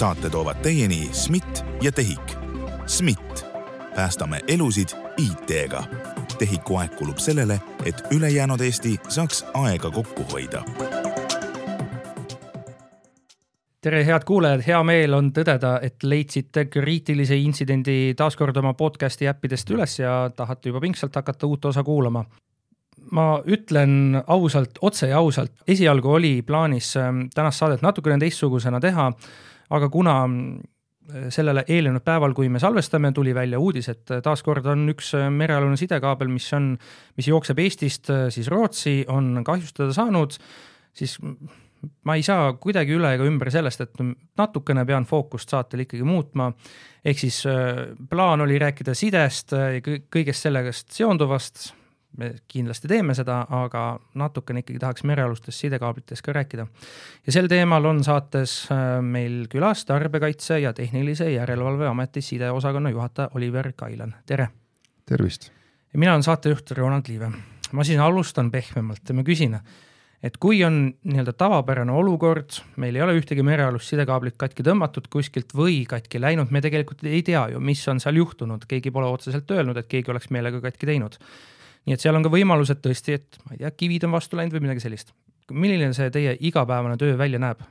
saate toovad teieni SMIT ja TEHIK. SMIT, päästame elusid IT-ga. TEHIK-u aeg kulub sellele, et ülejäänud Eesti saaks aega kokku hoida tere, head kuulajad, hea meel on tõdeda, et leidsite kriitilise intsidendi taas kord oma podcast'i äppidest üles ja tahate juba pingsalt hakata uut osa kuulama. ma ütlen ausalt, otse ja ausalt, esialgu oli plaanis ähm, tänast saadet natukene teistsugusena teha, aga kuna äh, sellele eelnenud päeval, kui me salvestame, tuli välja uudis, et taaskord on üks äh, merealune sidekaabel, mis on, mis jookseb Eestist äh, siis Rootsi, on kahjustada saanud, siis ma ei saa kuidagi üle ega ümber sellest, et natukene pean fookust saatel ikkagi muutma. ehk siis äh, plaan oli rääkida sidest kõigest sellest seonduvast. Me kindlasti teeme seda, aga natukene ikkagi tahaks merealustest sidekaablitest ka rääkida. ja sel teemal on saates äh, meil külas Tarbijakaitse ja Tehnilise Järelevalve Ameti sideosakonna juhataja Oliver Kailan, tere. tervist. mina olen saatejuht Ronald Liive. ma siis alustan pehmemalt ja ma küsin et kui on nii-öelda tavapärane olukord, meil ei ole ühtegi merealust sidekaablit katki tõmmatud kuskilt või katki läinud, me tegelikult ei tea ju, mis on seal juhtunud, keegi pole otseselt öelnud, et keegi oleks meelega katki teinud. Nii et seal on ka võimalused tõesti, et ma ei tea, kivid on vastu läinud või midagi sellist. milline see teie igapäevane töö välja näeb?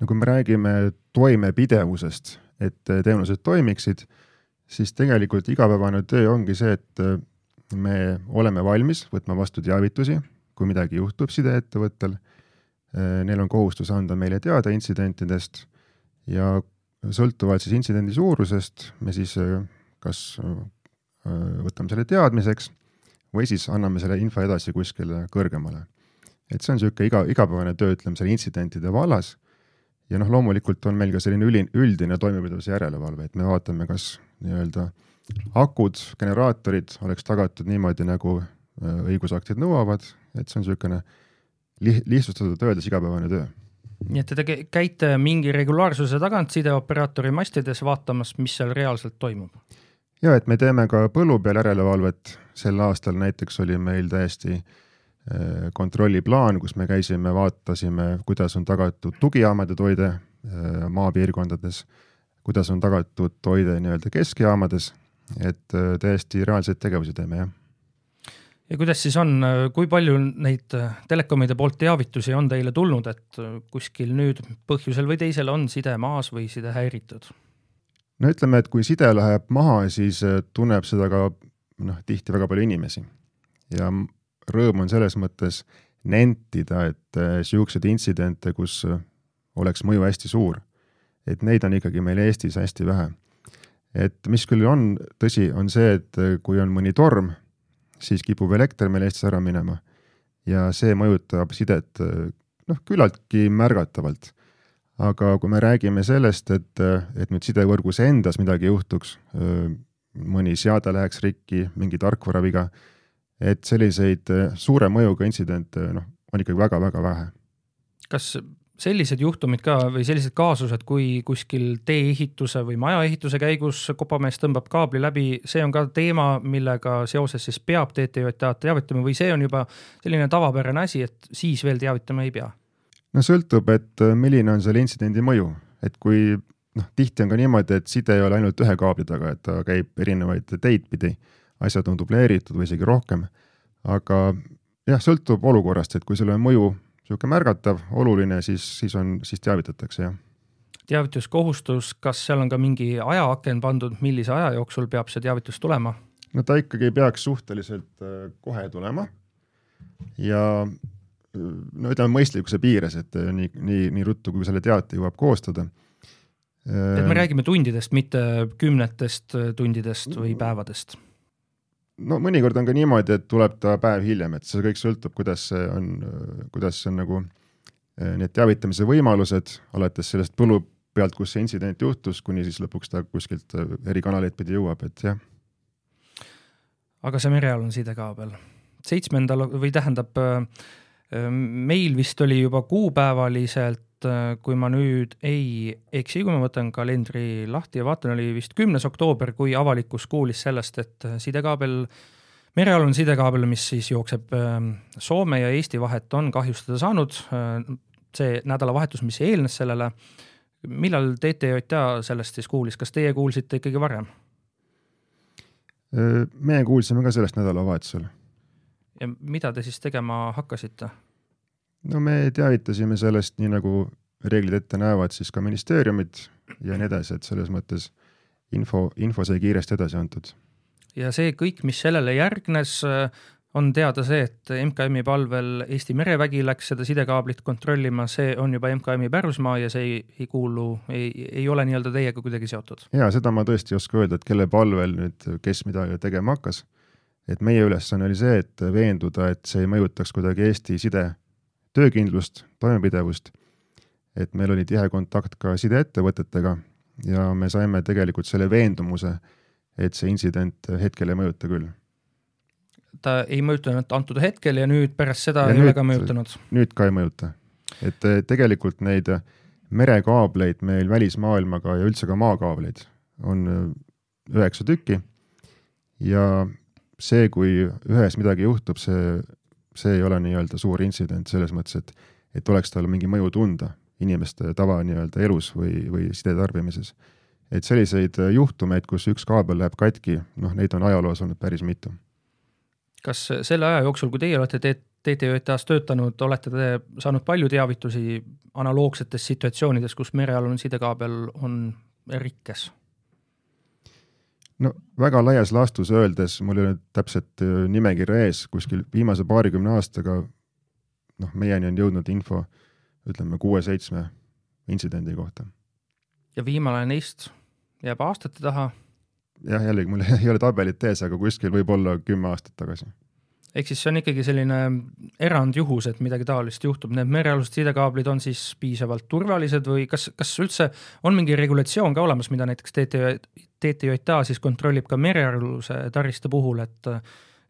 no kui me räägime toimepidevusest, et teenused toimiksid, siis tegelikult igapäevane töö ongi see, et me oleme valmis võtma vastu teavitusi kui midagi juhtub sideettevõttel, eh, neil on kohustus anda meile teada intsidentidest ja sõltuvalt siis intsidendi suurusest me siis eh, kas võtame selle teadmiseks või siis anname selle info edasi kuskile kõrgemale. et see on niisugune iga, igapäevane töö, ütleme, selle intsidentide vallas ja noh, loomulikult on meil ka selline üli, üldine toimepidevuse järelevalve, et me vaatame, kas nii-öelda akud, generaatorid oleks tagatud niimoodi, nagu õigusaktid nõuavad et see on niisugune li-, lihtsustatult öeldes igapäevane töö. nii et te käite mingi regulaarsuse tagant sideoperaatori mastides vaatamas, mis seal reaalselt toimub? Ja et me teeme ka põllu peal järelevalvet, sel aastal näiteks oli meil täiesti äh, kontrolliplaan, kus me käisime, vaatasime, kuidas on tagatud tugijaamade toide äh, maapiirkondades, kuidas on tagatud toide nii-öelda keskjaamades, et äh, täiesti reaalseid tegevusi teeme, jah. Ja kuidas siis on, kui palju neid telekomide poolt teavitusi on teile tulnud, et kuskil nüüd põhjusel või teisel on side maas või side häiritud? No ütleme, et kui side läheb maha, siis äh, tunneb seda ka noh, tihti väga palju inimesi. ja rõõm on selles mõttes nentida, et äh, intsidente, kus äh, oleks mõju hästi suur, et neid on ikkagi meil Eestis hästi vähe. et mis küll on tõsi, on see, et kui on mõni torm siis kipub elekter meil Eestis ära minema. ja see mõjutab sidet noh, küllaltki märgatavalt. Aga kui me räägime sellest, et, et nüüd sidevõrgus endas midagi juhtuks, mõni seade läheks rikki, mingi tarkvaraviga, et selliseid suure mõjuga intsidente noh, on ikkagi väga-väga vähe. kas sellised juhtumid ka või sellised kaasused, kui kuskil tee-ehituse või majaehituse käigus kopamees tõmbab kaabli läbi, see on ka teema, millega seoses siis peab TTJA-d teavitama või see on juba selline tavapärane asi, et siis veel teavitama ei pea? No sõltub, et äh, milline on selle intsidendi mõju, et kui noh, tihti on ka niimoodi, et side ei ole ainult ühe kaabli taga, et ta käib erinevaid teid pidi, asjad on dubleeritud või isegi rohkem, aga jah, sõltub olukorrast, et kui on mõju niisugune märgatav, oluline, siis, siis on, siis teavitatakse, jah. teavituskohustus, kas seal on ka mingi ajaaken pandud, millise aja jooksul peab see teavitus tulema? no ta ikkagi peaks suhteliselt äh, kohe tulema ja no ütleme mõistlikkuse piires, et äh, nii, nii, nii ruttu, kui selle teate jõuab koostada. et me äh, räägime tundidest, mitte kümnetest tundidest või päevadest no mõnikord on ka niimoodi, et tuleb ta päev hiljem, et see kõik sõltub, kuidas see on, kuidas on nagu need teavitamise võimalused, alates sellest põllu pealt, kus see intsident juhtus, kuni siis lõpuks ta kuskilt eri kanaleid pidi jõuab, et jah. aga see merealune sidekaabel, seitsmendal või tähendab, eh, meil vist oli juba kuupäevaliselt kui ma nüüd ei eksi, kui ma võtan kalendri lahti ja vaatan, oli vist kümnes oktoober, kui avalikkus kuulis sellest, et sidekaabel, merealune sidekaabel, mis siis jookseb Soome ja Eesti vahet, on kahjustada saanud. see nädalavahetus, mis eelnes sellele, millal TTJA sellest siis kuulis, kas teie kuulsite ikkagi varem? meie kuulsime ka sellest nädalavahetusel. Ja mida te siis tegema hakkasite? no me teavitasime sellest, nii nagu reeglid ette näevad, siis ka ministeeriumid ja nii edasi, et selles mõttes info, info sai kiiresti edasi antud. ja see kõik, mis sellele järgnes, on teada see, et MKM-i palvel Eesti merevägi läks seda sidekaablit kontrollima, see on juba MKM-i pärusmaa ja see ei, ei kuulu, ei, ei ole nii-öelda teiega kuidagi seotud? jaa, seda ma tõesti ei oska öelda, et kelle palvel nüüd, kes midagi tegema hakkas. Et meie ülesanne oli see, et veenduda, et see ei mõjutaks kuidagi Eesti side töökindlust, toimepidevust. et meil oli tihe kontakt ka sideettevõtetega ja me saime tegelikult selle veendumuse, et see intsident hetkel ei mõjuta küll ta ei mõjutanud antud hetkel ja nüüd pärast seda ja ei nüüd, ole ka mõjutanud? nüüd ka ei mõjuta. et eh, tegelikult neid merekaableid meil välismaailmaga ja üldse ka maakaableid on eh, üheksa tükki ja see, kui ühes midagi juhtub, see, see ei ole nii-öelda suur intsident selles mõttes, et, et oleks tal mingi mõju tunda inimeste tava nii-öelda elus või, või sidetarbimises. et selliseid juhtumeid, kus üks kaabel läheb katki, noh, neid on ajaloos olnud päris mitu kas selle aja jooksul, kui teie olete TTJA-s töötanud, olete te saanud palju teavitusi analoogsetes situatsioonides, kus merealune sidekaabel on rikkes? No väga laias laastus öeldes, mul ei ole täpset äh, nimekirja ees, kuskil viimase paarikümne aastaga noh, meieni on jõudnud info ütleme kuue-seitsme intsidendi kohta. ja viimane neist jääb aastate taha jah, jällegi mul ei ole tabelit ees, aga kuskil võib-olla kümme aastat tagasi. Ehk siis see on ikkagi selline erandjuhus, et midagi taolist juhtub, need merealused sidekaablid on siis piisavalt turvalised või kas, kas üldse on mingi regulatsioon ka olemas, mida näiteks TTJ, TTJA siis kontrollib ka merealuse taristu puhul, et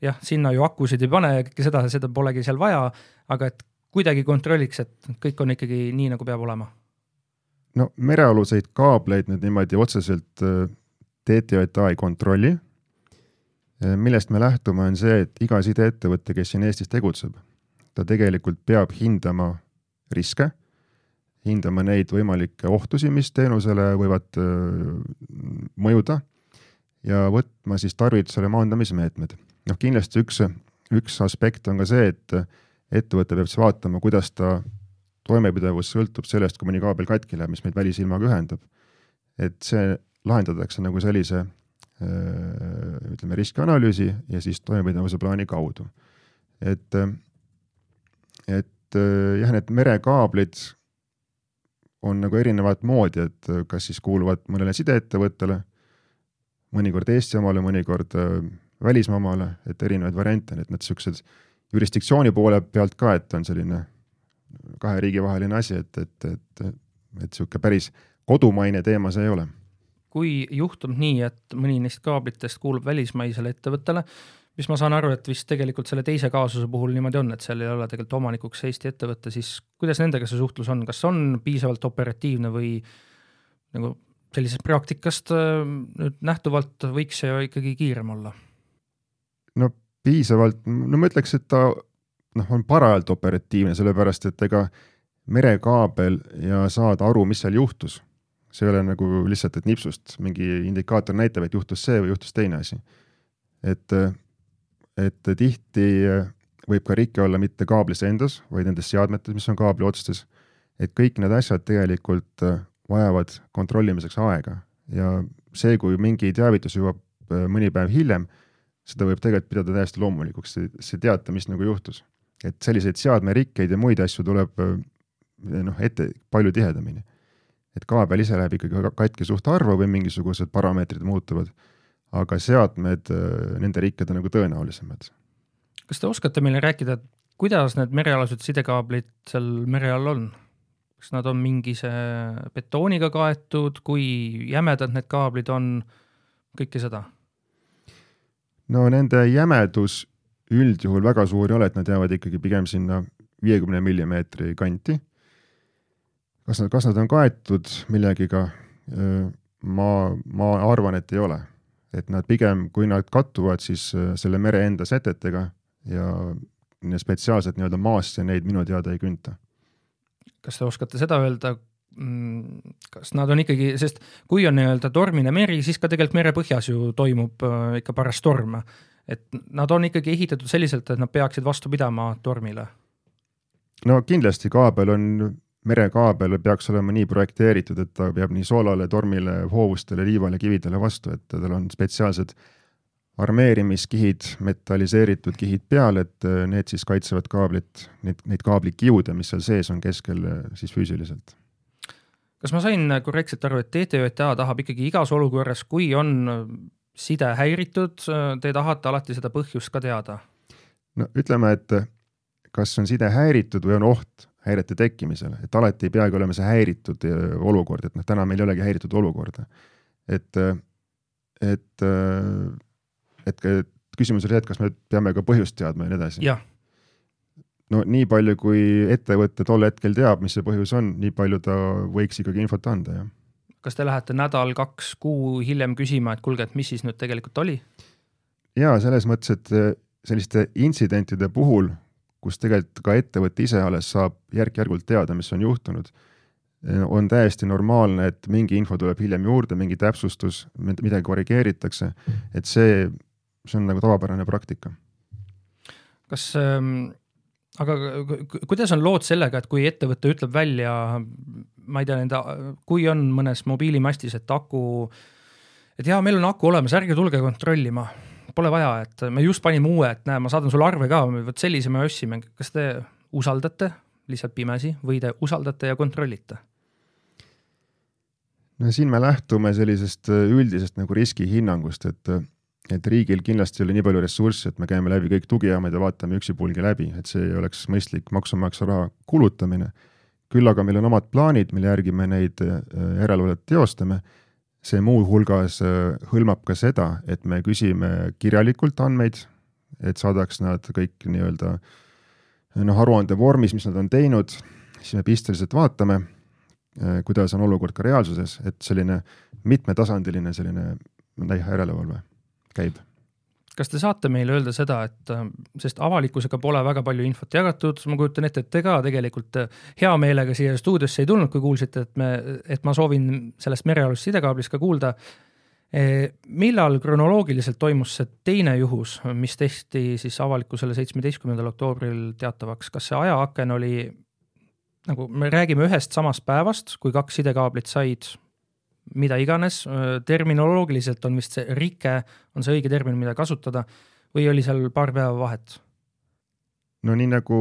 jah, sinna ju akusid ei pane ja kõike seda, seda polegi seal vaja, aga et kuidagi kontrolliks, et kõik on ikkagi nii, nagu peab olema? no merealuseid kaableid nüüd niimoodi otseselt TTJA ei kontrolli. Millest me lähtume, on see, et iga sideettevõte, kes siin Eestis tegutseb, ta tegelikult peab hindama riske, hindama neid võimalikke ohtusid, mis teenusele võivad mõjuda ja võtma siis tarvitusele maandamismeetmed. noh, kindlasti üks, üks aspekt on ka see, et ettevõte peab siis vaatama, kuidas ta toimepidevus sõltub sellest, kui mõni kaabel katki läheb, mis meid välisilmaga ühendab. et see lahendatakse nagu sellise ütleme, riskianalüüsi ja siis toimepidevuse plaani kaudu. et, et jah, need merekaablid on nagu erinevat moodi, et kas siis kuuluvad mõnele sideettevõttele, mõnikord Eesti omale, mõnikord välismaa omale, et erinevaid variante on, et need niisugused jurisdiktsiooni poole pealt ka, et on selline kahe riigi vaheline asi, et, et, et, et niisugune päris kodumaine teema see ei ole kui juhtub nii, et mõni neist kaablitest kuulub välismaisele ettevõttele, mis ma saan aru, et vist tegelikult selle teise kaasuse puhul niimoodi on, et seal ei ole tegelikult omanikuks Eesti ettevõte, siis kuidas nendega see suhtlus on, kas on piisavalt operatiivne või nagu sellisest praktikast äh, nüüd nähtuvalt võiks see ikkagi kiirem olla? no piisavalt, no ma ütleks, et ta noh, on parajalt operatiivne, sellepärast et ega merekaabel ja saada aru, mis seal juhtus see ei ole nagu lihtsalt, et nipsust mingi indikaator näitab, et juhtus see või juhtus teine asi. et, et tihti võib ka rike olla mitte kaablis endas, vaid nendes seadmetes, mis on kaabli otstes. et kõik need asjad tegelikult vajavad kontrollimiseks aega ja see, kui mingi teavitus jõuab mõni päev hiljem, seda võib tegelikult pidada täiesti loomulikuks, see teata, mis nagu juhtus. et selliseid seadmerikkeid ja muid asju tuleb noh, ette palju tihedamini et kaabel ise läheb ikkagi katki suht harva või mingisugused parameetrid muutuvad, aga seadmed, äh, nende rikked on nagu tõenäolisemad. kas te oskate meile rääkida, kuidas need merealused sidekaablid seal mere all on? kas nad on mingise betooniga kaetud, kui jämedad need kaablid on, kõike seda? no nende jämedus üldjuhul väga suur ei ole, et nad jäävad ikkagi pigem sinna viiekümne millimeetri kanti kas nad, kas nad on kaetud millegiga? ma, ma arvan, et ei ole. et nad pigem, kui nad kattuvad, siis selle mere enda setetega ja spetsiaalselt nii-öelda maasse neid minu teada ei künta. kas te oskate seda öelda, mm, kas nad on ikkagi, sest kui on nii-öelda tormine meri, siis ka tegelikult merepõhjas ju toimub äh, ikka paras torm. et nad on ikkagi ehitatud selliselt, et nad peaksid vastu pidama tormile. no kindlasti kaabel on, merekaabel peaks olema nii projekteeritud, et ta peab nii soolale, tormile, hoovustele, liivale, kividele vastu, et tal on spetsiaalsed armeerimiskihid, metalliseeritud kihid peal, et need siis kaitsevad kaablit, neid, neid kaablikiude, mis seal sees on keskel siis füüsiliselt kas ma sain korrektselt aru, et TTJA tahab ikkagi igas olukorras, kui on side häiritud, te tahate alati seda põhjust ka teada? no ütleme, et kas on side häiritud või on oht häirete tekkimisele, et alati ei peagi olema see häiritud äh, olukord, et noh, täna meil ei olegi häiritud olukorda. et, äh, et, äh, et, küsimus oli see, et kas me peame ka põhjust teadma ja nii edasi. no nii palju, kui ettevõte tol hetkel teab, mis see põhjus on, nii palju ta võiks ikkagi infot anda, jah. kas te lähete nädal-kaks kuu hiljem küsima, et kuulge, et mis siis nüüd tegelikult oli? jaa, selles mõttes, et selliste intsidentide puhul, kus tegelikult ka ettevõte ise alles saab järk-järgult teada, mis on juhtunud, eh, on täiesti normaalne, et mingi info tuleb hiljem juurde, mingi täpsustus, midagi korrigeeritakse, et see, see on nagu tavapärane praktika. kas ähm aga kuidas on lood sellega, et kui ettevõte ütleb välja, ma ei tea, nende, kui on mõnes mobiilimastis, et aku, et jaa, meil on aku olemas, ärge tulge kontrollima, pole vaja, et me just panime uue, et näe, ma saadan sulle arve ka, vot sellise me ostsime, kas te usaldate lihtsalt pimesi või te usaldate ja kontrollite? no siin me lähtume sellisest üldisest nagu riskihinnangust, et et riigil kindlasti ei ole nii palju ressurssi, et me käime läbi kõik tugijaamad ja vaatame üksipulgi läbi, et see ei oleks mõistlik maksumaksja raha kulutamine. küll aga meil on omad plaanid, mille järgi me neid äh, järelevalvet teostame. See muuhulgas äh, hõlmab ka seda, et me küsime kirjalikult andmeid, et saadaks nad kõik nii-öelda noh, aruande vormis, mis nad on teinud, siis me pisteliselt vaatame, äh, kuidas on olukord ka reaalsuses, et selline mitmetasandiline selline järelevalve käib. Kas te saate meile öelda seda, et äh, sest avalikkusega pole väga palju infot jagatud, ma kujutan ette, et te ka tegelikult äh, hea meelega siia stuudiosse ei tulnud, kui kuulsite, et me, et ma soovin sellest merealusest sidekaablist ka kuulda. E, millal kronoloogiliselt toimus see teine juhus, mis tehti siis avalikkusele seitsmeteistkümnendal oktoobril teatavaks, kas see ajaaken oli nagu me räägime ühest samast päevast, kui kaks sidekaablit said mida iganes, terminoloogiliselt on vist see rike, on see õige termin, mida kasutada, või oli seal paar päeva vahet? no nii nagu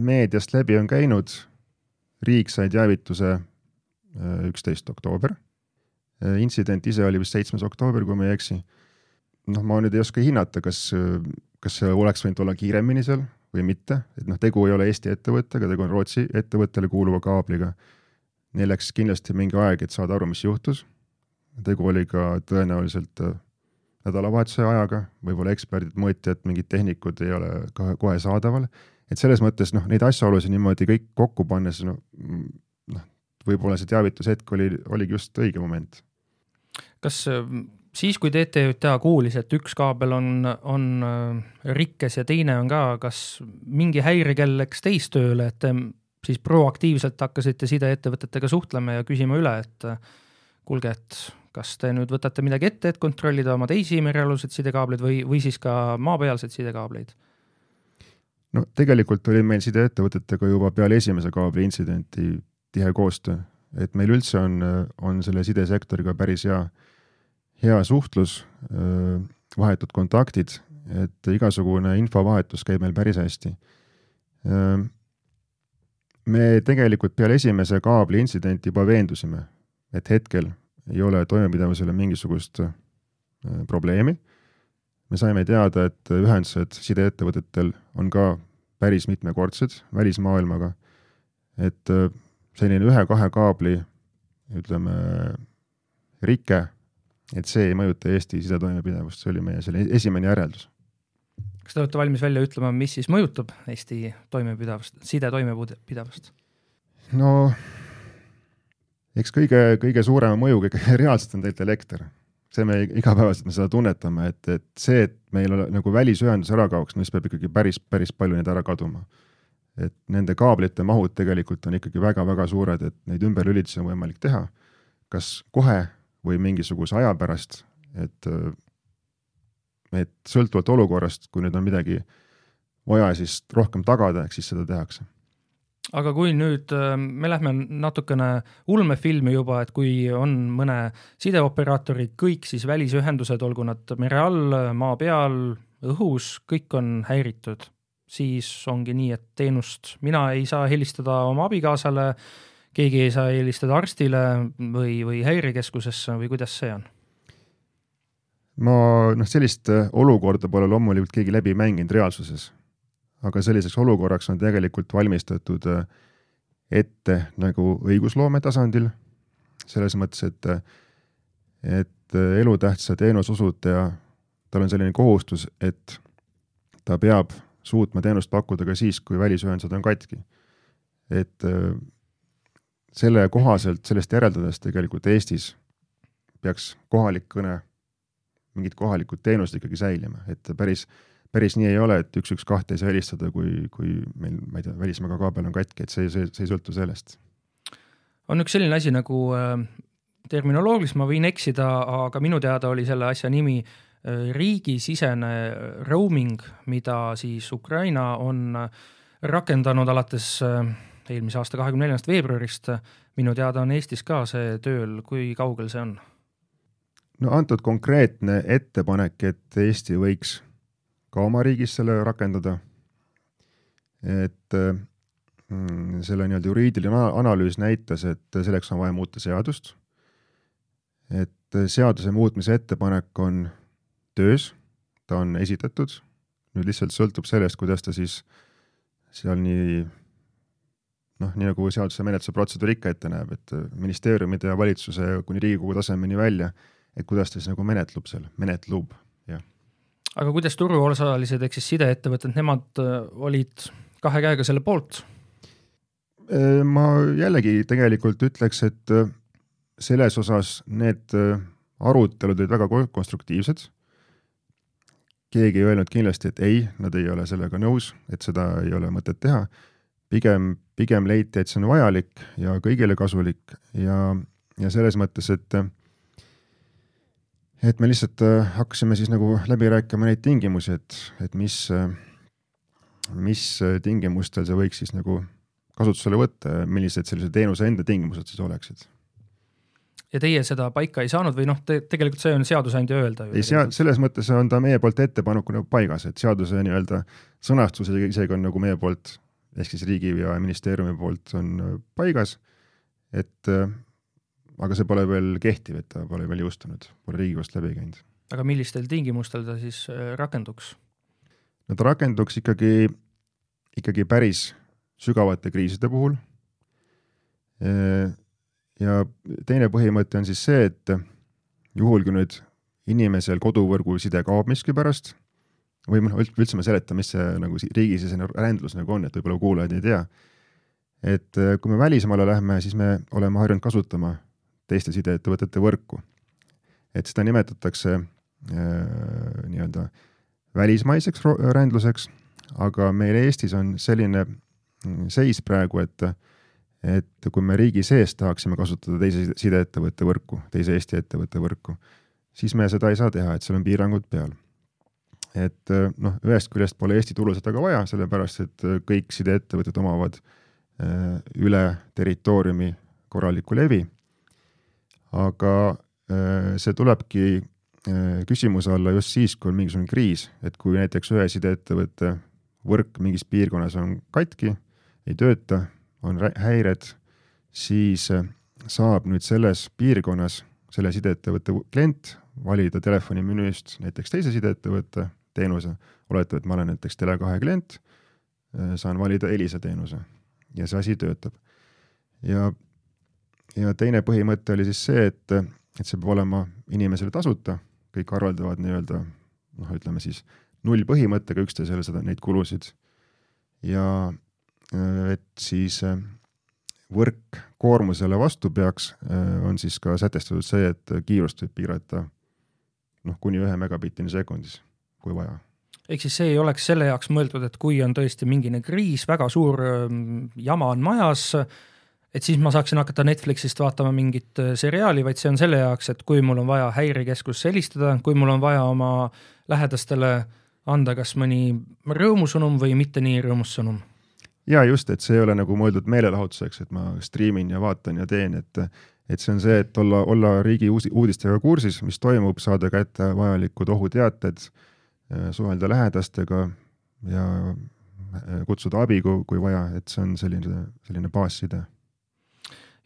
meediast läbi on käinud, riik sai teavituse üksteist oktoober. intsident ise oli vist seitsmes oktoober, kui ma ei eksi. noh, ma nüüd ei oska hinnata, kas, kas see oleks võinud olla kiiremini seal või mitte, et noh, tegu ei ole Eesti ettevõttega, tegu on Rootsi ettevõttele kuuluva kaabliga Neil läks kindlasti mingi aeg, et saada aru, mis juhtus. tegu oli ka tõenäoliselt äh, nädalavahetuse ajaga, võib-olla eksperdid mõõti, et mingid tehnikud ei ole kohe, kohe saadaval. et selles mõttes noh, neid asjaolusid niimoodi kõik kokku pannes noh, noh, võib-olla see teavitushetk oli, oligi just õige moment. kas äh, siis, kui TTJA kuulis, et üks kaabel on, on äh, rikkes ja teine on ka, kas mingi häirekell läks teistööle, et siis proaktiivselt hakkasite sideettevõtetega suhtlema ja küsima üle, et kuulge, et kas te nüüd võtate midagi ette, et kontrollida oma teisi merealuseid sidekaableid või, või siis ka maapealseid sidekaableid? no tegelikult oli meil sideettevõtetega juba peale esimese kaabli intsidenti tihe koostöö, et meil üldse on, on selle sidesektoriga päris hea, hea suhtlus, vahetud kontaktid, et igasugune infovahetus käib meil päris hästi me tegelikult peale esimese kaabli intsidenti juba veendusime, et hetkel ei ole toimepidevusele mingisugust äh, probleemi. me saime teada, et ühendused sideettevõtetel on ka päris mitmekordsed välismaailmaga, et äh, selline ühe-kahe kaabli ütleme, rike, et see ei mõjuta Eesti sidetoimepidevust, see oli meie selle esimene järeldus kas te olete valmis välja ütlema, mis siis mõjutab Eesti toimepidavust, side toimepidavust? no eks kõige, kõige suurema mõjuga ikkagi reaalselt on tegelikult elekter. see me igapäevaselt me seda tunnetame, et, et see, et meil ole, nagu välisühendus ära kaoks, no siis peab ikkagi päris, päris palju neid ära kaduma. et nende kaablite mahud tegelikult on ikkagi väga-väga suured, et neid ümberlülitusi on võimalik teha kas kohe või mingisuguse aja pärast, et, et sõltuvalt olukorrast, kui nüüd on midagi vaja siis rohkem tagada, ehk siis seda tehakse aga kui nüüd me lähme natukene ulmefilmi juba, et kui on mõne sideoperaatori kõik siis välisühendused, olgu nad mere all, maa peal, õhus, kõik on häiritud, siis ongi nii, et teenust mina ei saa helistada oma abikaasale, keegi ei saa helistada arstile või, või häirekeskusesse või kuidas see on? Ma noh, sellist olukorda pole loomulikult keegi läbi mänginud reaalsuses aga selliseks olukorraks on tegelikult valmistatud äh, ette nagu õigusloome tasandil, selles mõttes, et, et äh, elutähtsa teenuse osutaja, tal on selline kohustus, et ta peab suutma teenust pakkuda ka siis, kui välisühendused on katki. et äh, selle kohaselt, sellest järeldades tegelikult Eestis peaks kohalik kõne, mingid kohalikud teenused ikkagi säilima, et päris äh, päris nii ei ole, et üks, üks, kahte ei saa helistada, kui, kui meil, ma ei tea, välismaa kaabel on katki, et see, see, see ei sõltu sellest. on üks selline asi nagu äh, terminoloogiliselt ma võin eksida, aga minu teada oli selle asja nimi äh, riigisisene roaming, mida siis Ukraina on äh, rakendanud alates äh, eelmise aasta kahekümne neljandast veebruarist. minu teada on Eestis ka see tööl, kui kaugel see on? No antud konkreetne ettepanek, et Eesti võiks ka oma riigis selle rakendada. et mm, selle nii-öelda juriidiline analüüs näitas, et selleks on vaja muuta seadust. et seaduse muutmise ettepanek on töös, ta on esitatud, nüüd lihtsalt sõltub sellest, kuidas ta siis seal nii noh, nii nagu seaduse menetluse protseduur ikka ette näeb, et ministeeriumide ja valitsuse kuni Riigikogu tasemeni välja, et kuidas ta siis nagu menetlub seal, menetlub aga kuidas turuosalised ehk siis sideettevõtted, nemad äh, olid kahe käega selle poolt? Äh, ma jällegi tegelikult ütleks, et äh, selles osas need arutelud olid väga konstruktiivsed. keegi ei öelnud kindlasti, et ei, nad ei ole sellega nõus, et seda ei ole mõtet teha. pigem, pigem leiti, et see on vajalik ja kõigile kasulik ja, ja selles mõttes, et et me lihtsalt äh, hakkasime siis nagu läbi rääkima neid tingimusi, et, et mis, äh, mis äh, tingimustel see võiks siis nagu kasutusele võtta ja millised sellise teenuse enda tingimused siis oleksid. ja teie seda paika ei saanud või noh te,, tegelikult see on seadusandja öelda ju? ei, sea-, selles mõttes on ta meie poolt ettepanekuna nagu paigas, et seaduse nii-öelda sõnastus isegi on nagu meie poolt ehk siis riigi ja ministeeriumi poolt on paigas, et aga see pole veel kehtiv, et ta pole veel jõustunud, pole Riigikogust läbi käinud. aga millistel tingimustel ta siis äh, rakenduks? no ta rakenduks ikkagi, ikkagi päris sügavate kriiside puhul. Äh, ja teine põhimõte on siis see, et juhul, kui nüüd inimesel koduvõrgu side kaob miskipärast või noh, üldse ma seletan, mis see nagu riigisisene rändlus nagu on, et võib-olla kuulajad ei tea. et kui me välismaale lähme, siis me oleme harjunud kasutama teiste sideettevõtete võrku. et seda nimetatakse äh, nii-öelda välismaiseks rändluseks, aga meil Eestis on selline mm, seis praegu, et et kui me riigi sees tahaksime kasutada teise sideettevõtte võrku, teise Eesti ettevõtte võrku, siis me seda ei saa teha, et seal on piirangud peal. et äh, noh, ühest küljest pole Eesti tulu seda ka vaja, sellepärast et äh, kõik sideettevõtted omavad üle territooriumi korralikku levi aga äh, see tulebki äh, küsimuse alla just siis, kui on mingisugune kriis, et kui näiteks ühe sideettevõtte võrk mingis piirkonnas on katki, ei tööta, on häired, siis äh, saab nüüd selles piirkonnas selle sideettevõtte klient valida telefonimenüüst näiteks teise sideettevõtte teenuse, oletame, et ma olen näiteks Tele2 klient, saan valida Elisa teenuse ja see asi töötab. ja ja teine põhimõte oli siis see, et, et see peab olema inimesele tasuta, kõik arveldavad nii-öelda noh, ütleme siis nullpõhimõttega üksteisele seda, neid kulusid. ja et siis võrk koormusele vastu peaks, on siis ka sätestatud see, et kiirust võib piirata noh, kuni ühe megabitini sekundis, kui vaja ehk siis see ei oleks selle jaoks mõeldud, et kui on tõesti mingine kriis, väga suur ähm, jama on majas, et siis ma saaksin hakata Netflixist vaatama mingit äh, seriaali, vaid see on selle jaoks, et kui mul on vaja häirekeskusse helistada, kui mul on vaja oma lähedastele anda kas mõni rõõmusõnum või mitte nii rõõmus sõnum. ja just, et see ei ole nagu mõeldud meelelahutuseks, et ma striimin ja vaatan ja teen, et et see on see, et olla, olla riigi uudistega kursis, mis toimub, saada kätte vajalikud ohuteated, äh, suhelda lähedastega ja äh, kutsuda abi, kui, vaja, et see on selline, selline baasside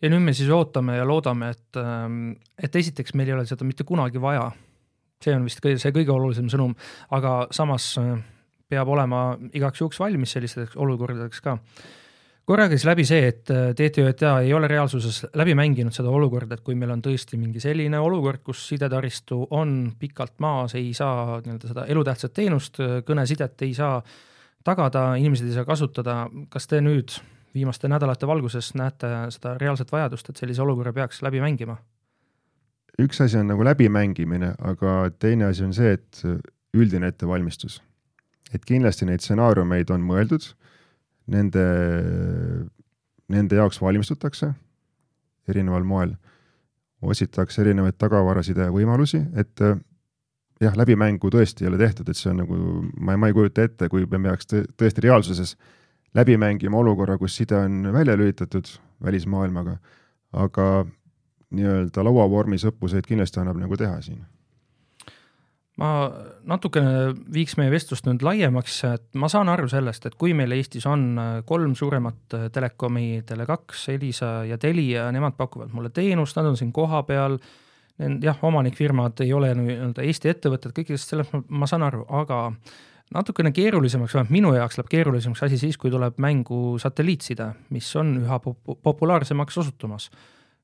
ja nüüd me siis ootame ja loodame, et, ähm, et esiteks meil ei ole seda mitte kunagi vaja. see on vist kõige, see kõige olulisem sõnum, aga samas äh, peab olema igaks juhuks valmis sellisteks olukordadeks ka. korra käis läbi see, et äh, TTJA ei ole reaalsuses läbi mänginud seda olukorda, et kui meil on tõesti mingi selline olukord, kus sidetaristu on pikalt maas, ei saa nii-öelda seda elutähtsat teenust, kõnesidet ei saa tagada, inimesed ei saa kasutada, kas te nüüd viimaste nädalate valguses näete seda reaalset vajadust, et sellise olukorra peaks läbi mängima? üks asi on nagu läbimängimine, aga teine asi on see, et üldine ettevalmistus. et kindlasti neid stsenaariumeid on mõeldud, nende, nende jaoks valmistutakse erineval moel, otsitakse erinevaid tagavaraside võimalusi, et jah, läbimängu tõesti ei ole tehtud, et see on nagu, ma ma ei kujuta ette, kui me peaks tõesti reaalsuses läbi mängima olukorra, kus side on välja lülitatud välismaailmaga, aga nii-öelda lauavormis õppuseid kindlasti annab nagu teha siin. Ma natukene viiks meie vestlust nüüd laiemaks, et ma saan aru sellest, et kui meil Eestis on kolm suuremat telekomi, Tele2, Elisa ja Telia, nemad pakuvad mulle teenust, nad on siin kohapeal, jah, omanikfirmad ei ole nii-öelda Eesti ettevõtted, kõigest sellest ma, ma saan aru, aga natukene keerulisemaks, vähemalt minu jaoks läheb keerulisemaks asi siis, kui tuleb mängu satelliitside, mis on üha pop populaarsemaks osutumas.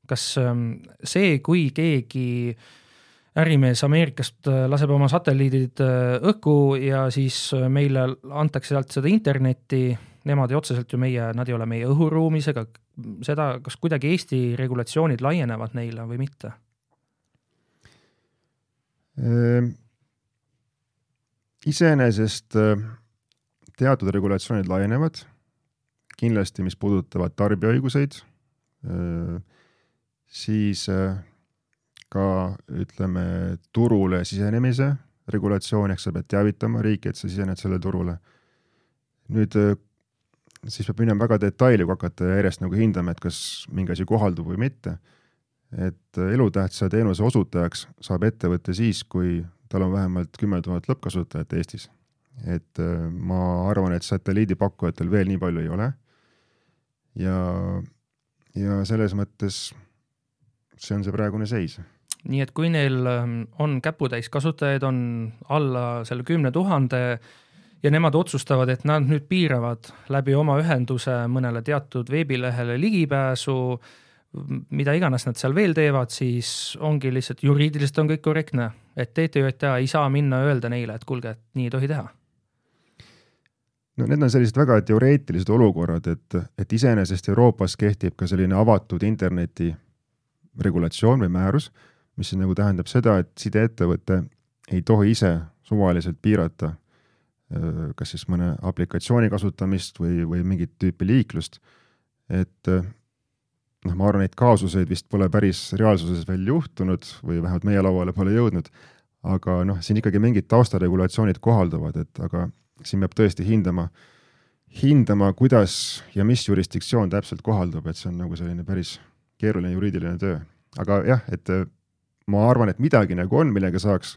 kas ähm, see, kui keegi ärimees Ameerikast äh, laseb oma satelliidid äh, õhku ja siis äh, meile antakse sealt seda internetti, nemad ju otseselt ju meie, nad ei ole meie õhuruumis ega seda, kas kuidagi Eesti regulatsioonid laienevad neile või mitte? Iseenesest äh, teatud regulatsioonid laienevad, kindlasti, mis puudutavad tarbijaõiguseid, äh, siis äh, ka ütleme, turule sisenemise regulatsioon, ehk sa pead teavitama riiki, et sa sisened sellele turule. nüüd siis peab minema väga detaili, kui hakata järjest nagu hindama, et kas mingi asi kohaldub või mitte. et elutähtsa teenuse osutajaks saab ettevõte siis, kui tal on vähemalt kümme tuhat lõppkasutajat Eestis. et äh, ma arvan, et satelliidipakkujatel veel nii palju ei ole. ja, ja selles mõttes see on see praegune seis nii et kui neil ähm, on käputäis kasutajaid, on alla selle kümne tuhande ja nemad otsustavad, et nad nüüd piiravad läbi oma ühenduse mõnele teatud veebilehele ligipääsu mida iganes nad seal veel teevad, siis ongi lihtsalt juriidiliselt on kõik korrektne, et TTJA ei saa minna öelda neile, et kuulge, et nii ei tohi teha. no need on sellised väga teoreetilised olukorrad, et, et iseenesest Euroopas kehtib ka selline avatud interneti regulatsioon või määrus, mis siis nagu tähendab seda, et sideettevõte ei tohi ise suvaliselt piirata kas siis mõne aplikatsiooni kasutamist või, või mingit tüüpi liiklust, et noh, ma arvan, neid kaasuseid vist pole päris reaalsuses veel juhtunud või vähemalt meie lauale pole jõudnud, aga noh, siin ikkagi mingid taustaregulatsioonid kohalduvad, et aga siin peab tõesti hindama, hindama, kuidas ja mis jurisdiktsioon täpselt kohaldub, et see on nagu selline päris keeruline juriidiline töö. aga jah, et äh, ma arvan, et midagi nagu on, millega saaks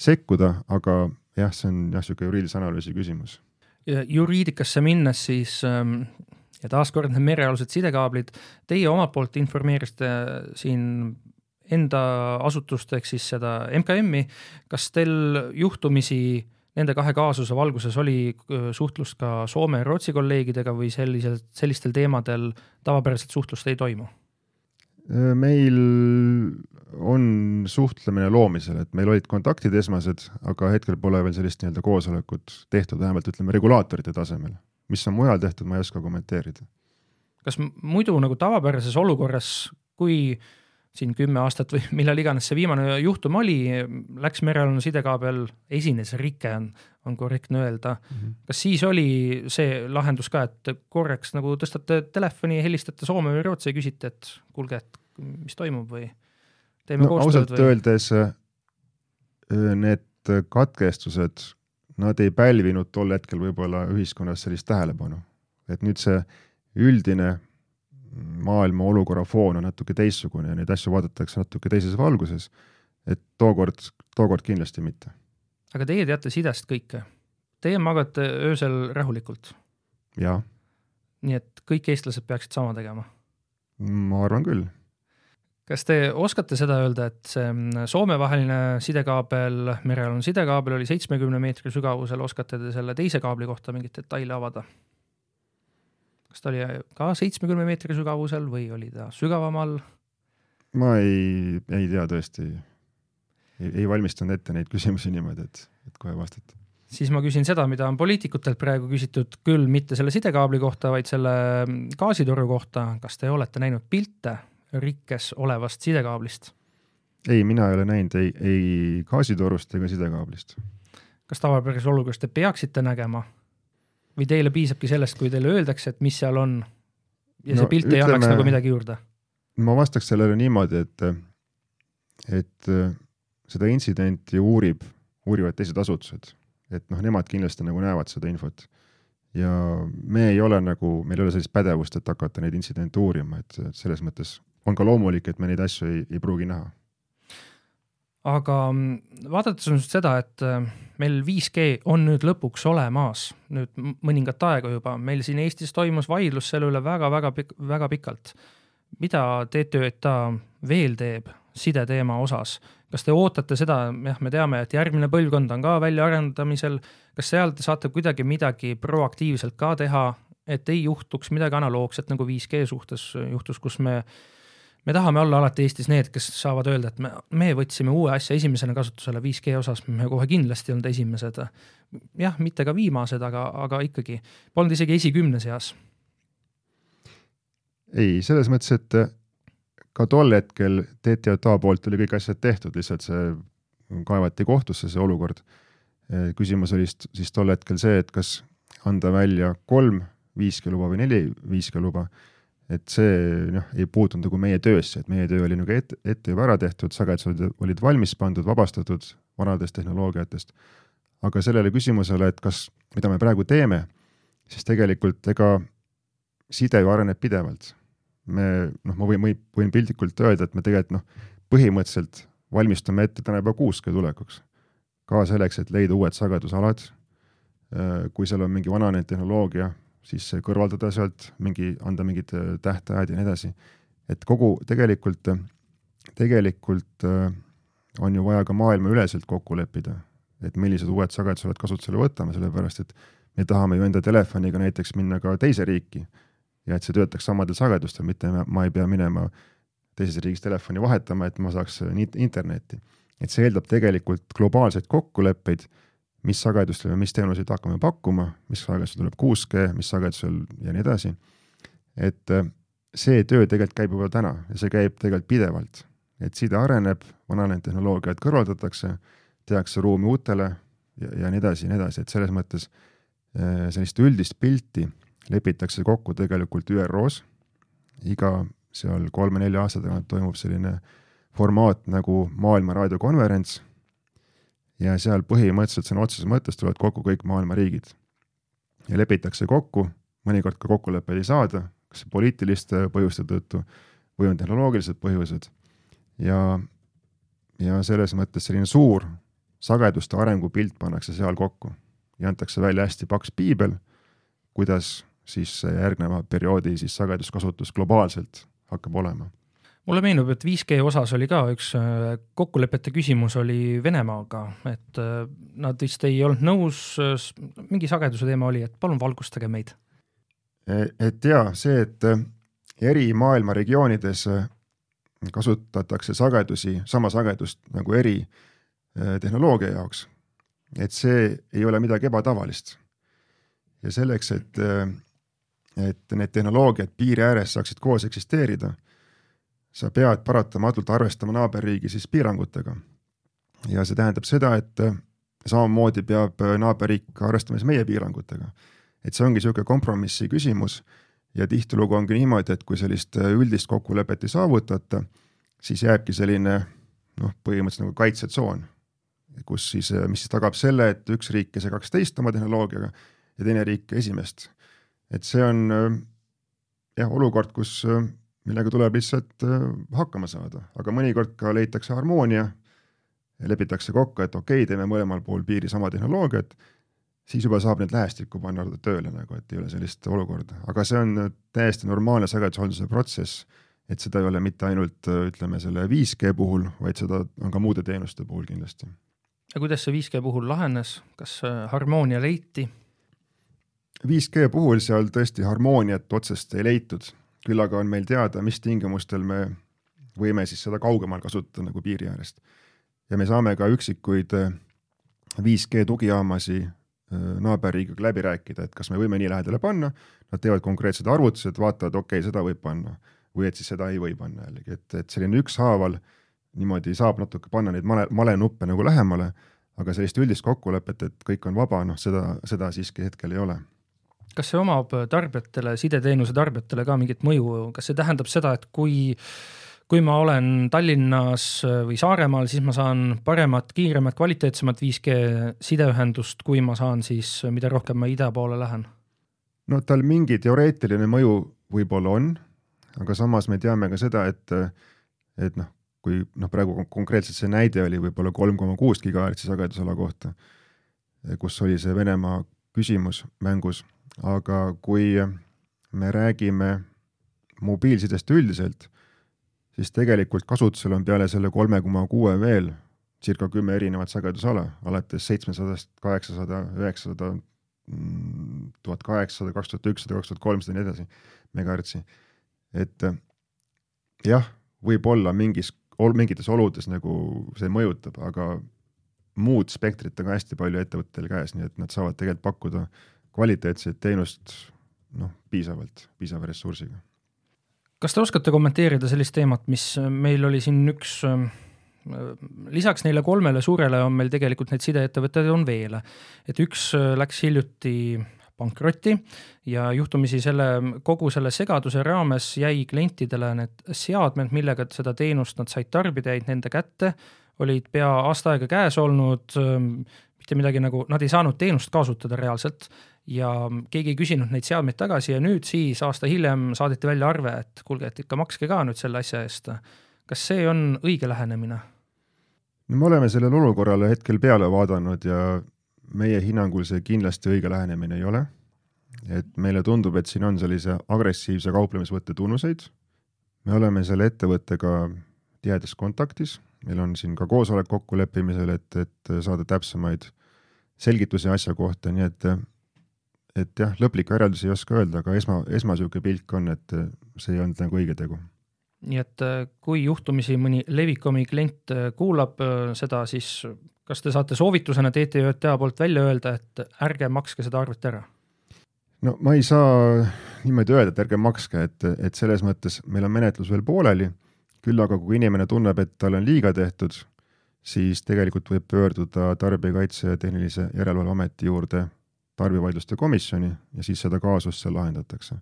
sekkuda, aga jah, see on jah, niisugune juriidilise analüüsi küsimus. juriidikasse minnes siis ähm, ja taaskord need merealused sidekaablid, teie omalt poolt informeerisite siin enda asutust ehk siis seda MKM-i, kas teil juhtumisi nende kahe kaasuse valguses oli suhtlust ka Soome ja Rootsi kolleegidega või sellisel, sellistel teemadel tavapäraselt suhtlust ei toimu? meil on suhtlemine loomisel, et meil olid kontaktid esmased, aga hetkel pole veel sellist nii-öelda koosolekut tehtud, vähemalt ütleme regulaatorite tasemel mis on mujal tehtud, ma ei oska kommenteerida. kas muidu nagu tavapärases olukorras, kui siin kümme aastat või millal iganes see viimane juhtum oli, läks merealune sidekaabel, esines rike on, on korrektne öelda mm. -hmm. kas siis oli see lahendus ka, et korraks nagu tõstate telefoni, helistate Soome või Rootsi ja küsite, et kuulge, et mis toimub või teeme no, koostööd ausalt või? öeldes need katkestused, nad ei pälvinud tol hetkel võib-olla ühiskonnas sellist tähelepanu. et nüüd see üldine maailma olukorra foon on natuke teistsugune ja neid asju vaadatakse natuke teises valguses. et tookord, tookord kindlasti mitte. aga teie teate sidest kõike? Teie magate öösel rahulikult? jaa. nii et kõik eestlased peaksid sama tegema? ma arvan küll. Kas te oskate seda öelda, et see Soome-vaheline sidekaabel, merealune sidekaabel oli seitsmekümne meetri sügavusel, oskate te selle teise kaabli kohta mingeid detaile avada? kas ta oli ka seitsmekümne meetri sügavusel või oli ta sügavamal? ma ei, ei tea tõesti. ei valmistanud ette neid küsimusi niimoodi, et, et kohe vastata. siis ma küsin seda, mida on poliitikutelt praegu küsitud, küll mitte selle sidekaabli kohta, vaid selle gaasitoru kohta. kas te olete näinud pilte rikkes olevast sidekaablist? ei, mina ei ole näinud ei, ei gaasitorust ega sidekaablist. kas tavapärases olukorras te peaksite nägema? või teile piisabki sellest, kui teile öeldakse, et mis seal on ja no, see pilt ütleme, ei annaks nagu midagi juurde? ma vastaks sellele niimoodi, et, et seda intsidenti uurib, uurivad teised asutused, et noh, nemad kindlasti nagu näevad seda infot. ja me ei ole nagu, meil ei ole sellist pädevust, et hakata neid intsidente uurima, et selles mõttes on ka loomulik, et me neid asju ei, ei pruugi näha aga mm, vaadates nüüd seda, et äh, meil 5G on nüüd lõpuks olemas, nüüd mõningat aega juba, meil siin Eestis toimus vaidlus selle üle väga-väga pik-, väga pikalt. mida TTJA veel teeb sideteema osas? kas te ootate seda, jah, me teame, et järgmine põlvkond on ka väljaarendamisel, kas seal te saate kuidagi midagi proaktiivselt ka teha, et ei juhtuks midagi analoogset nagu 5G suhtes juhtus, kus me me tahame olla alati Eestis need, kes saavad öelda, et me, me võtsime uue asja esimesena kasutusele 5G osas, me kohe kindlasti olnud esimesed. jah, mitte ka viimased, aga, aga ikkagi polnud isegi esikümne seas. ei, selles mõttes, et ka tol hetkel TTJA poolt oli kõik asjad tehtud, lihtsalt see kaevati kohtusse, see olukord. küsimus oli siis tol hetkel see, et kas anda välja kolm 5G luba või neli 5G luba et see noh, ei puutunud nagu meie töösse, et meie töö oli nagu ette, ette juba ära tehtud, sagedused olid valmis pandud, vabastatud vanadest tehnoloogiatest. aga sellele küsimusele, et kas, mida me praegu teeme, siis tegelikult ega side ju areneb pidevalt. me noh, ma võin, võin, võin piltlikult öelda, et me tegelikult noh, põhimõtteliselt valmistume ette täna juba 6G tulekuks. ka selleks, et leida uued sagedusalad. Äh, kui seal on mingi vananenud tehnoloogia, siis kõrvaldada sealt mingi, anda mingid äh, tähtajad ja nii edasi. et kogu tegelikult, tegelikult äh, on ju vaja ka maailmaüleselt kokku leppida, et millised uued sagedusalad kasutusele võtame, sellepärast et me tahame ju enda telefoniga näiteks minna ka teise riiki ja et see töötaks samadel sagedustel, mitte ma ei pea minema teises riigis telefoni vahetama, et ma saaks internetti. et see eeldab tegelikult globaalseid kokkuleppeid mis sagedustel ja mis teenuseid hakkame pakkuma, mis sagedusel tuleb 6G, mis sagedusel ja nii edasi. et äh, see töö tegelikult käib juba täna ja see käib tegelikult pidevalt, et side areneb, vananenud tehnoloogiad kõrvaldatakse, tehakse ruumi uutele ja, ja nii edasi ja nii edasi, et selles mõttes äh, sellist üldist pilti lepitakse kokku tegelikult ÜRO-s. iga seal kolme-nelja aasta tagant toimub selline formaat nagu maailma raadiokonverents ja seal põhimõtteliselt sõna otseses mõttes tulevad kokku kõik maailma riigid. ja lepitakse kokku, mõnikord ka kokkuleppeid ei saada, kas poliitiliste põhjuste tõttu või on tehnoloogilised põhjused. ja, ja selles mõttes selline suur sageduste arengupilt pannakse seal kokku ja antakse välja hästi paks piibel, kuidas siis järgneva perioodi siis sageduskasutus globaalselt hakkab olema mulle meenub, et 5G osas oli ka üks äh, kokkulepete küsimus oli Venemaaga, et äh, nad vist ei olnud nõus, äh, mingi sageduse teema oli, et palun valgustage meid. Et jaa, see, et eri maailma regioonides kasutatakse sagedusi, sama sagedust nagu eri tehnoloogia jaoks, et see ei ole midagi ebatavalist. ja selleks, et, et need tehnoloogiad piiri ääres saaksid koos eksisteerida sa pead paratamatult arvestama naaberriigi siis piirangutega. ja see tähendab seda, et samamoodi peab naaberriik arvestama siis meie piirangutega. et see ongi niisugune kompromissi küsimus ja tihtilugu ongi niimoodi, et kui sellist üldist kokkulepet ei saavutata, siis jääbki selline noh, põhimõtteliselt nagu kaitsetsoon, kus siis, mis siis tagab selle, et üks riik ei segaks teist oma tehnoloogiaga ja teine riik esimest. et see on jah, olukord, kus, millega tuleb lihtsalt hakkama saada, aga mõnikord ka leitakse harmoonia, lepitakse kokku, et okei okay,, teeme mõlemal pool piiri sama tehnoloogiat, siis juba saab need lähestikku panna tööle nagu, et ei ole sellist olukorda, aga see on täiesti normaalne sagedushalduse protsess et seda ei ole mitte ainult ütleme selle 5G puhul, vaid seda on ka muude teenuste puhul kindlasti. ja kuidas see 5G puhul lahenes, kas äh, harmoonia leiti? 5G puhul seal tõesti harmooniat otsest ei leitud, küll aga on meil teada, mis tingimustel me võime siis seda kaugemal kasutada nagu piiri äärest. ja me saame ka üksikuid 5G äh, tugijaamasi äh, naaberriigiga läbi rääkida, et kas me võime nii lähedale panna, nad teevad konkreetsed arvutused, vaatavad, okei okay,, seda võib panna või et siis seda ei või panna jällegi, et, et selline ükshaaval niimoodi saab natuke panna neid male, malenuppe nagu lähemale, aga sellist üldist kokkulepet, et kõik on vaba, noh seda, seda siiski hetkel ei ole. Kas see omab tarbijatele, sideteenuse tarbijatele ka mingit mõju, kas see tähendab seda, et kui kui ma olen Tallinnas või Saaremaal, siis ma saan paremat, kiiremat, kvaliteetsemat 5G sideühendust, kui ma saan siis, mida rohkem ma ida poole lähen? no tal mingi teoreetiline mõju võib-olla on, aga samas me teame ka seda, et, et noh, kui noh, praegu konkreetselt see näide oli võib-olla kolm koma kuus gigahertsi sagedusala kohta, kus oli see Venemaa küsimus mängus, aga kui me räägime mobiilsidest üldiselt, siis tegelikult kasutusel on peale selle kolme koma kuue veel circa kümme erinevat sagedusala, alates seitsmesadast, kaheksasada, üheksasada, tuhat kaheksasada, kaks tuhat ükssada, kaks tuhat kolmsada ja nii edasi megahertsi. Et jah, võib-olla mingis, mingites oludes nagu see mõjutab, aga muud spektrit on ka hästi palju ettevõtetel käes, nii et nad saavad tegelikult pakkuda kvaliteetset teenust noh, piisavalt, piisava ressursiga. kas te oskate kommenteerida sellist teemat, mis meil oli siin üks lisaks neile kolmele suurele on meil tegelikult neid sideettevõtteid on veel, et üks läks hiljuti pankrotti ja juhtumisi selle, kogu selle segaduse raames jäi klientidele need seadmed, millega seda teenust nad said tarbida, jäid nende kätte, olid pea aasta aega käes olnud, mitte midagi nagu, nad ei saanud teenust kasutada reaalselt ja keegi ei küsinud neid seadmeid tagasi ja nüüd siis aasta hiljem saadeti välja arve, et kuulge, et ikka makske ka nüüd selle asja eest. kas see on õige lähenemine? no me oleme sellele olukorrale hetkel peale vaadanud ja meie hinnangul see kindlasti õige lähenemine ei ole. et meile tundub, et siin on sellise agressiivse kauplemisvõtte tunnuseid. me oleme selle ettevõttega tihedas kontaktis, meil on siin ka koosolek kokkuleppimisel, et, et saada täpsemaid selgitusi asja kohta, nii et et jah, lõplikke järeldusi ei oska öelda, aga esma, esma niisugune pilk on, et see ei olnud nagu õige tegu nii et kui juhtumisi mõni Levicomi klient kuulab seda, siis kas te saate soovitusena TTJA poolt välja öelda, et ärge makske seda arvet ära? no ma ei saa niimoodi öelda, et ärge makske, et, et selles mõttes meil on menetlus veel pooleli, küll aga kui inimene tunneb, et talle on liiga tehtud, siis tegelikult võib pöörduda Tarbijakaitse ja Tehnilise Järelevalve Ameti juurde tarbijavaidluste komisjoni ja siis seda kaasust seal lahendatakse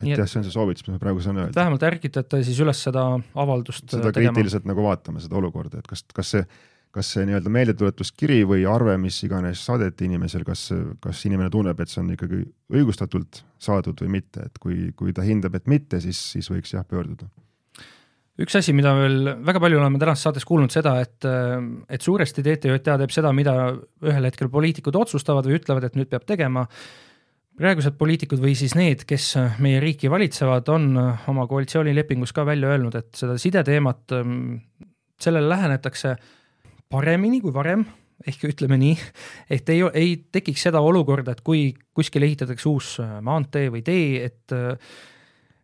et jah, see on see soovitus, mis ma praegu saan öelda. vähemalt ärgitate siis üles seda avaldust seda tegema. kriitiliselt nagu vaatama, seda olukorda, et kas, kas see kas see nii-öelda meeldetuletuskiri või arve, mis iganes saadeti inimesel, kas, kas inimene tunneb, et see on ikkagi õigustatult saadud või mitte, et kui, kui ta hindab, et mitte, siis, siis võiks jah pöörduda üks asi, mida veel väga palju oleme tänases saates kuulnud seda, et, et suuresti TTJA teeb seda, mida ühel hetkel poliitikud otsustavad või ütlevad, et nüüd peab tegema. praegused poliitikud või siis need, kes meie riiki valitsevad, on oma koalitsioonilepingus ka välja öelnud, et seda sideteemat, sellele lähenetakse paremini kui varem, ehk ütleme nii, et ei, ei tekiks seda olukorda, et kui kuskil ehitatakse uus maantee või tee, et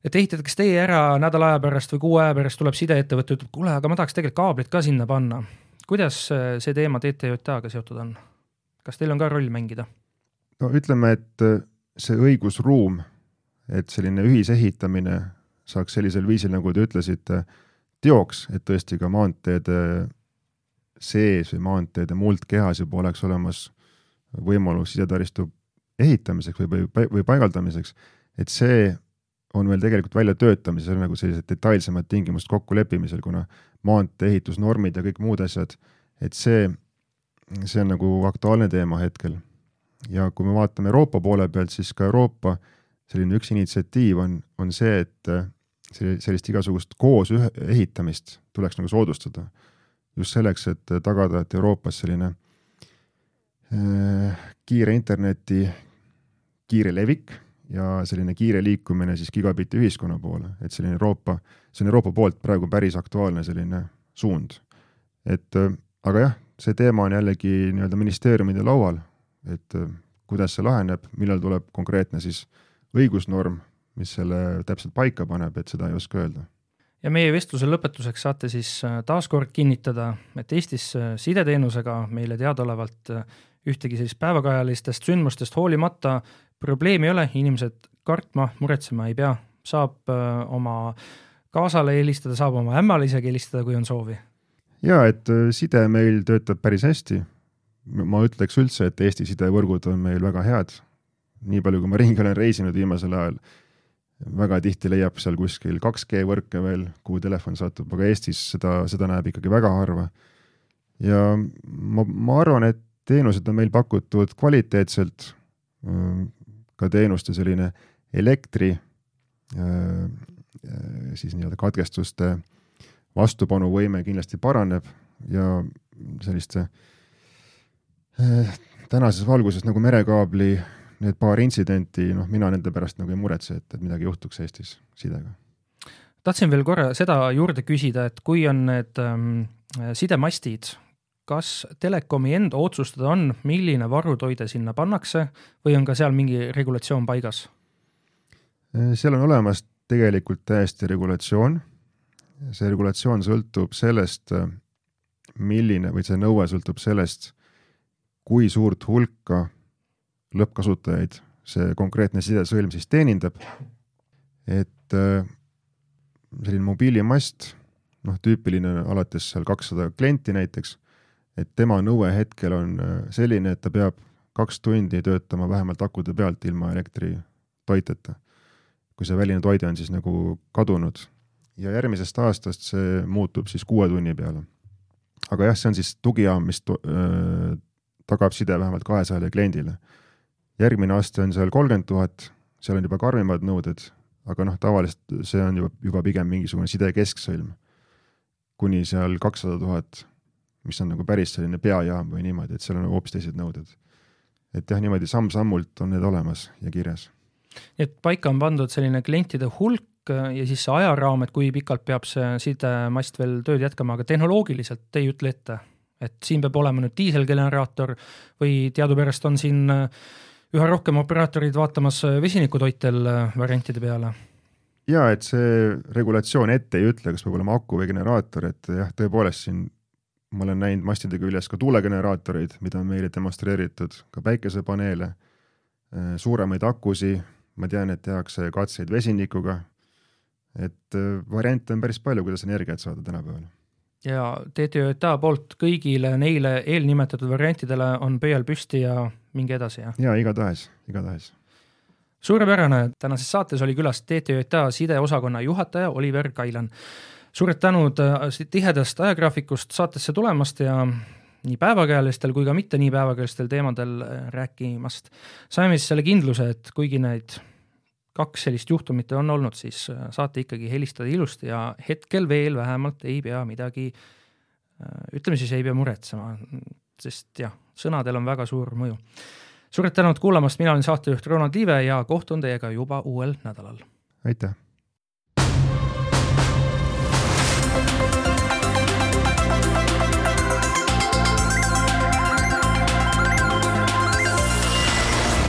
et ehitatakse tee ära nädala aja pärast või kuu aja pärast tuleb sideettevõte, ütleb, kuule, aga ma tahaks tegelikult kaablit ka sinna panna. kuidas äh, see teema TTJA-ga seotud on? kas teil on ka roll mängida? no ütleme, et see õigusruum, et selline ühisehitamine saaks sellisel viisil, nagu te ütlesite, teoks, et tõesti ka maanteede sees või maanteede muldkehas juba oleks olemas võimalus sisetaristu ehitamiseks või, või, või paigaldamiseks, et see on veel tegelikult väljatöötamisel nagu sellised detailsemad tingimused kokkuleppimisel, kuna maantee ehitusnormid ja kõik muud asjad, et see, see on nagu aktuaalne teema hetkel. ja kui me vaatame Euroopa poole pealt, siis ka Euroopa selline üks initsiatiiv on, on see, et sellist igasugust koos ehitamist tuleks nagu soodustada. just selleks, et tagada, et Euroopas selline äh, kiire interneti kiire levik ja selline kiire liikumine siis gigabitti ühiskonna poole, et selline Euroopa, see on Euroopa poolt praegu päris aktuaalne selline suund. et äh, aga jah, see teema on jällegi nii-öelda ministeeriumide laual, et äh, kuidas see laheneb, millal tuleb konkreetne siis õigusnorm, mis selle täpselt paika paneb, et seda ei oska öelda. ja meie vestluse lõpetuseks saate siis äh, taaskord kinnitada, et Eestis sideteenusega meile teadaolevalt ühtegi sellist päevakajalistest sündmustest hoolimata probleemi ei ole, inimesed kartma, muretsema ei pea, saab oma kaasale helistada, saab oma ämmale isegi helistada, kui on soovi ja et äh, side meil töötab päris hästi. ma ütleks üldse, et Eesti sidevõrgud on meil väga head. nii palju, kui ma ringi olen reisinud viimasel ajal, väga tihti leiab seal kuskil 2G võrke veel, kuhu telefon satub, aga Eestis seda, seda näeb ikkagi väga harva. ja ma, ma arvan, et teenused on meil pakutud kvaliteetselt, äh, ka teenuste selline elektri äh, siis nii-öelda katkestuste vastupanuvõime kindlasti paraneb ja selliste äh, tänases valguses nagu merekaabli need paar intsidenti, noh, mina nende pärast nagu ei muretse, et, et midagi juhtuks Eestis sidega. tahtsin veel korra seda juurde küsida, et kui on need ähm, sidemastid, kas Telekomi enda otsustada on, milline varutoide sinna pannakse või on ka seal mingi regulatsioon paigas? Seal on olemas tegelikult täiesti regulatsioon see regulatsioon sõltub sellest, milline või see nõue sõltub sellest, kui suurt hulka lõppkasutajaid see konkreetne sidesõlm siis teenindab. et selline mobiilimast, noh, tüüpiline alates seal kakssada klienti näiteks, et tema nõue hetkel on äh, selline, et ta peab kaks tundi töötama vähemalt akude pealt ilma elektritoiteta. kui see väline toide on siis nagu kadunud ja järgmisest aastast see muutub siis kuue tunni peale. aga jah, see on siis tugijaam, mis äh, tagab side vähemalt kahesajale kliendile. järgmine aste on seal kolmkümmend tuhat, seal on juba karmimad nõuded, aga noh, tavaliselt see on juba, juba pigem mingisugune side kesksõlm. kuni seal kakssada tuhat, mis on nagu päris selline peajaam või niimoodi, et seal on hoopis teised nõuded. et jah, niimoodi samm-sammult on need olemas ja kirjas. et paika on pandud selline klientide hulk, ja siis see ajaraam, et kui pikalt peab see sidemast veel tööd jätkama, aga tehnoloogiliselt ei ütle ette, et siin peab olema nüüd diiselgeneraator või teadupärast on siin äh, üha rohkem operaatorid vaatamas äh, vesinikutoitel äh, variantide peale ja et see regulatsioon ette ei ütle, kas peab olema aku või generaator, et jah, tõepoolest siin ma olen näinud mastide küljes ka tuulegeneraatoreid, mida on meile demonstreeritud, ka päikesepaneele, suuremaid akusid, ma tean, et tehakse katseid vesinikuga et äh, variante on päris palju, kuidas energiat saada tänapäeval. ja TTJA poolt kõigile neile eelnimetatud variantidele on pöial püsti ja minge edasi, jah? jaa, igatahes, igatahes. suurepärane, tänases saates oli külas TTJA sideosakonna juhataja Oliver Kailan. Suured tänud äh, tihedast ajagraafikust saatesse tulemast ja nii päevakajalistel kui ka mitte nii päevakajalistel teemadel äh, rääkimast. saime siis selle kindluse, et kuigi neid kaks sellist juhtumit on olnud, siis äh, saate ikkagi helistada ilusti ja hetkel veel vähemalt ei pea midagi, ütleme siis ei pea muretsema, sest jah, sõnadel on väga suur mõju. suured tänud kuulamast, mina olen saatejuht Ronald Liive ja kohtun teiega juba uuel nädalal. aitäh!